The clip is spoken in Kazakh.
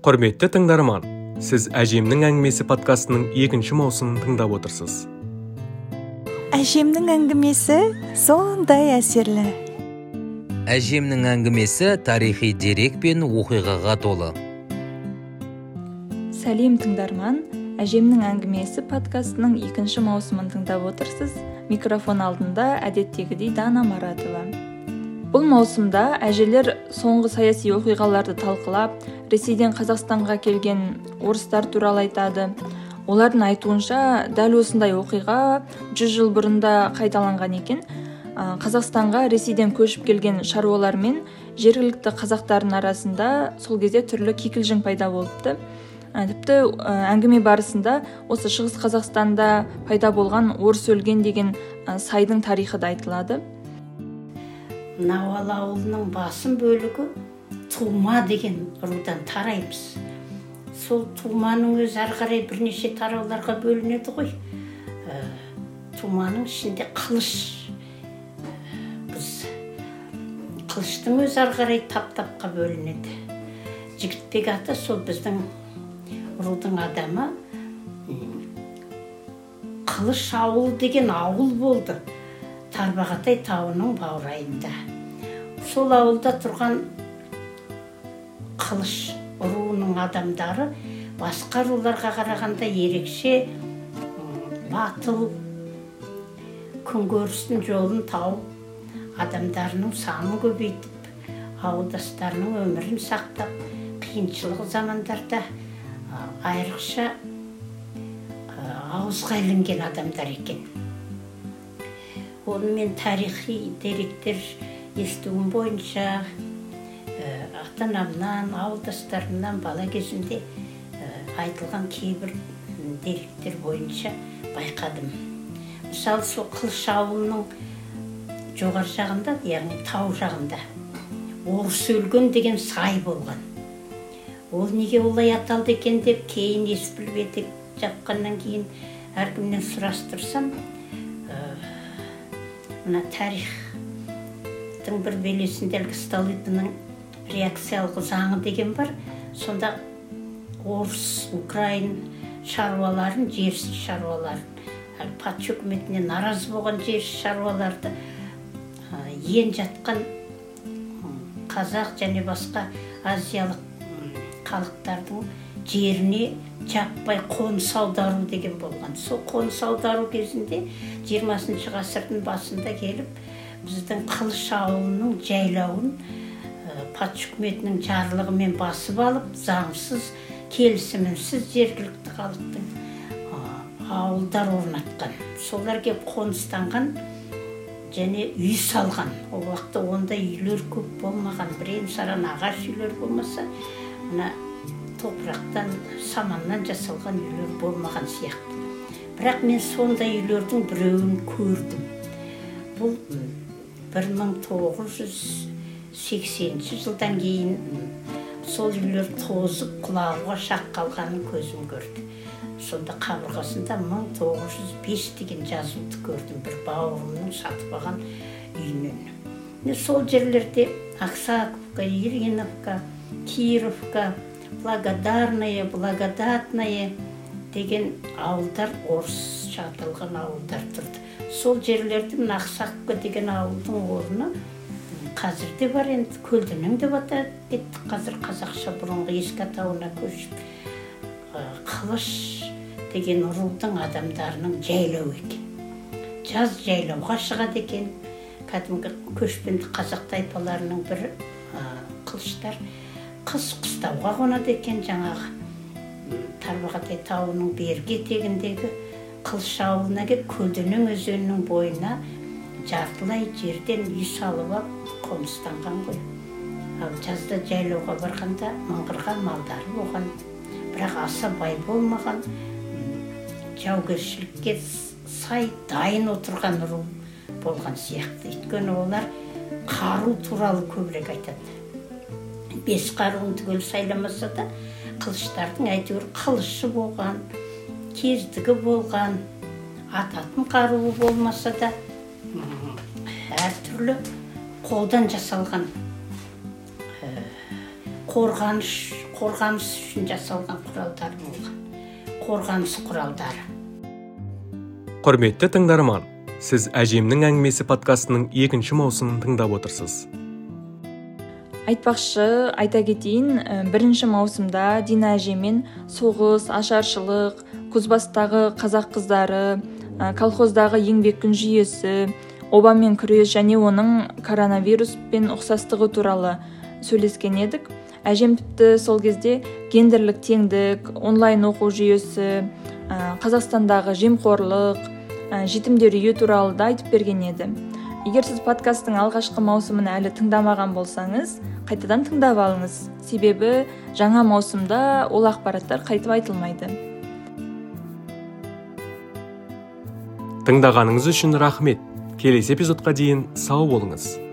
құрметті тыңдарман сіз әжемнің әңгімесі подкастының екінші маусымын тыңдап отырсыз. Әжемнің әңгімесі сондай әсерлі. Әжемнің әңгімесі тарихи дерек пен оқиғаға толы. Сәлем тыңдарман әжемнің әңгімесі подкастының екінші маусымын тыңдап отырсыз. Микрофон алдында әдеттегідей дана маратова. Бұл маусымда әжелер соңғы саяси оқиғаларды талқылап ресейден қазақстанға келген орыстар туралы айтады. Олардың айтуынша дәл осындай оқиға жүз жыл бұрын да қайталанған екен. Қазақстанға ресейден көшіп келген шаруалар мен жергілікті қазақтардың арасында сол кезде түрлі кикілжің пайда болыпты. Тіпті әңгіме барысында осы шығыс қазақстанда пайда болған орыс өлген деген сайдың тарихы да айтылады. Науал ауылының басым бөлігі тума деген рудан тараймыз. Сол туманың өзі ары қарай бірнеше тарауларға бөлінеді ғой. Ә, туманың ішінде қылыш. Біз қылыштың өзі ары қарай тап тапқа бөлінеді. Жігітбек ата сол біздің рудың адамы қылыш ауыл деген ауыл болды. Тарбағатай тауының баурайында. Сол ауылда тұрған қылыш руының адамдары басқа руларға қарағанда ерекше батыл күнкөрістің жолын тауып адамдарының санын көбейтіп ауылдастарының өмірін сақтап қиыншылық замандарда айрықша ауызға ілінген адамдар екен. Онымен тарихи деректер естуім бойынша ә, ата анамнан ауылдастарымнан бала кезімде айтылған кейбір деректер бойынша байқадым. Мысалы сол қылыш ауылының жоғары жағында яғни тау жағында орыс өлген деген сай болған. Ол неге олай аталды екен деп кейін ес етек жапқаннан кейін әркімнен сұрастырсам мына тарих бір белесінде әлгі столыпиннің реакциялық заңы деген бар. Сонда орыс украин шаруаларын жерсіз шаруаларын патша үкіметіне наразы болған жерсіз шаруаларды ен жатқан қазақ және басқа азиялық халықтардың жеріне жаппай қоныс аудару деген болған. Сол қоныс аудару кезінде 20 ғасырдың басында келіп біздің қылыш ауылының жайлауын патша үкіметінің жарлығымен басып алып заңсыз келісімінсіз жергілікті халықтың ауылдар орнатқан. Солар келіп қоныстанған және үй салған. Ол уақытта ондай үйлер көп болмаған. Бірен саран ағаш үйлер болмаса мына топырақтан саманнан жасалған үйлер болмаған сияқты. Бірақ мен сондай үйлердің біреуін көрдім. Бұл 1980 жылдан кейін сол үйлер тозып құлауға шақ қалғанын көзім көрді. Сонда қабырғасында 1905 деген жазуды көрдім бір бауырымның сатып алған үйінен сол жерлерде аксаковка ириновка кировка благодарная благодатная деген ауылдар орыс жатылған ауылдар тұрды. Сол жерлерде мына ақсақовка деген ауылдың орны қазір де бар енді көлденең деп атап кеттік. Қазір қазақша бұрынғы ескі атауына көшіп қылыш деген рудың адамдарының жайлауы екен. Жаз жайлауға шығады екен. Кәдімгі көшпенді қазақ тайпаларының бірі қылыштар. Қыс қыстауға қонады екен жаңағы. Тарбағатай тауының бергі етегіндегі қылыш ауылына келіп көлденең өзенінің бойына жартылай жерден үй салып алып қоныстанған ғой. Ал жазда жайлауға барғанда мыңғырған малдары болған. Бірақ аса бай болмаған жаугершілікке сай дайын отырған ру болған сияқты. Өйткені олар қару туралы көбірек айтады. Бес қаруын түгел сайламаса да қылыштардың әйтеуір қылышы болған кездігі болған ататын қаруы болмаса да әртүрлі қолдан жасалған қорғаныш қорғаныс үшін жасалған құралдар болған қорғаныс құралдары. Құрметті тыңдарман сіз әжемнің әңгімесі подкастының екінші маусымын тыңдап отырсыз. Айтпақшы айта кетейін ә, бірінші маусымда дина әжемен соғыс ашаршылық кузбасстағы қазақ қыздары ә, колхоздағы еңбек күн жүйесі обамен күрес және оның коронавируспен ұқсастығы туралы сөйлескен едік. Әжем тіпті сол кезде гендерлік теңдік онлайн оқу жүйесі ә, қазақстандағы жемқорлық жетімдер үйі туралы да айтып берген еді. Егер сіз подкасттың алғашқы маусымын әлі тыңдамаған болсаңыз қайтадан тыңдап алыңыз. Себебі жаңа маусымда ол ақпараттар қайтып айтылмайды. Тыңдағаныңыз үшін рахмет. Келесі эпизодқа дейін сау болыңыз.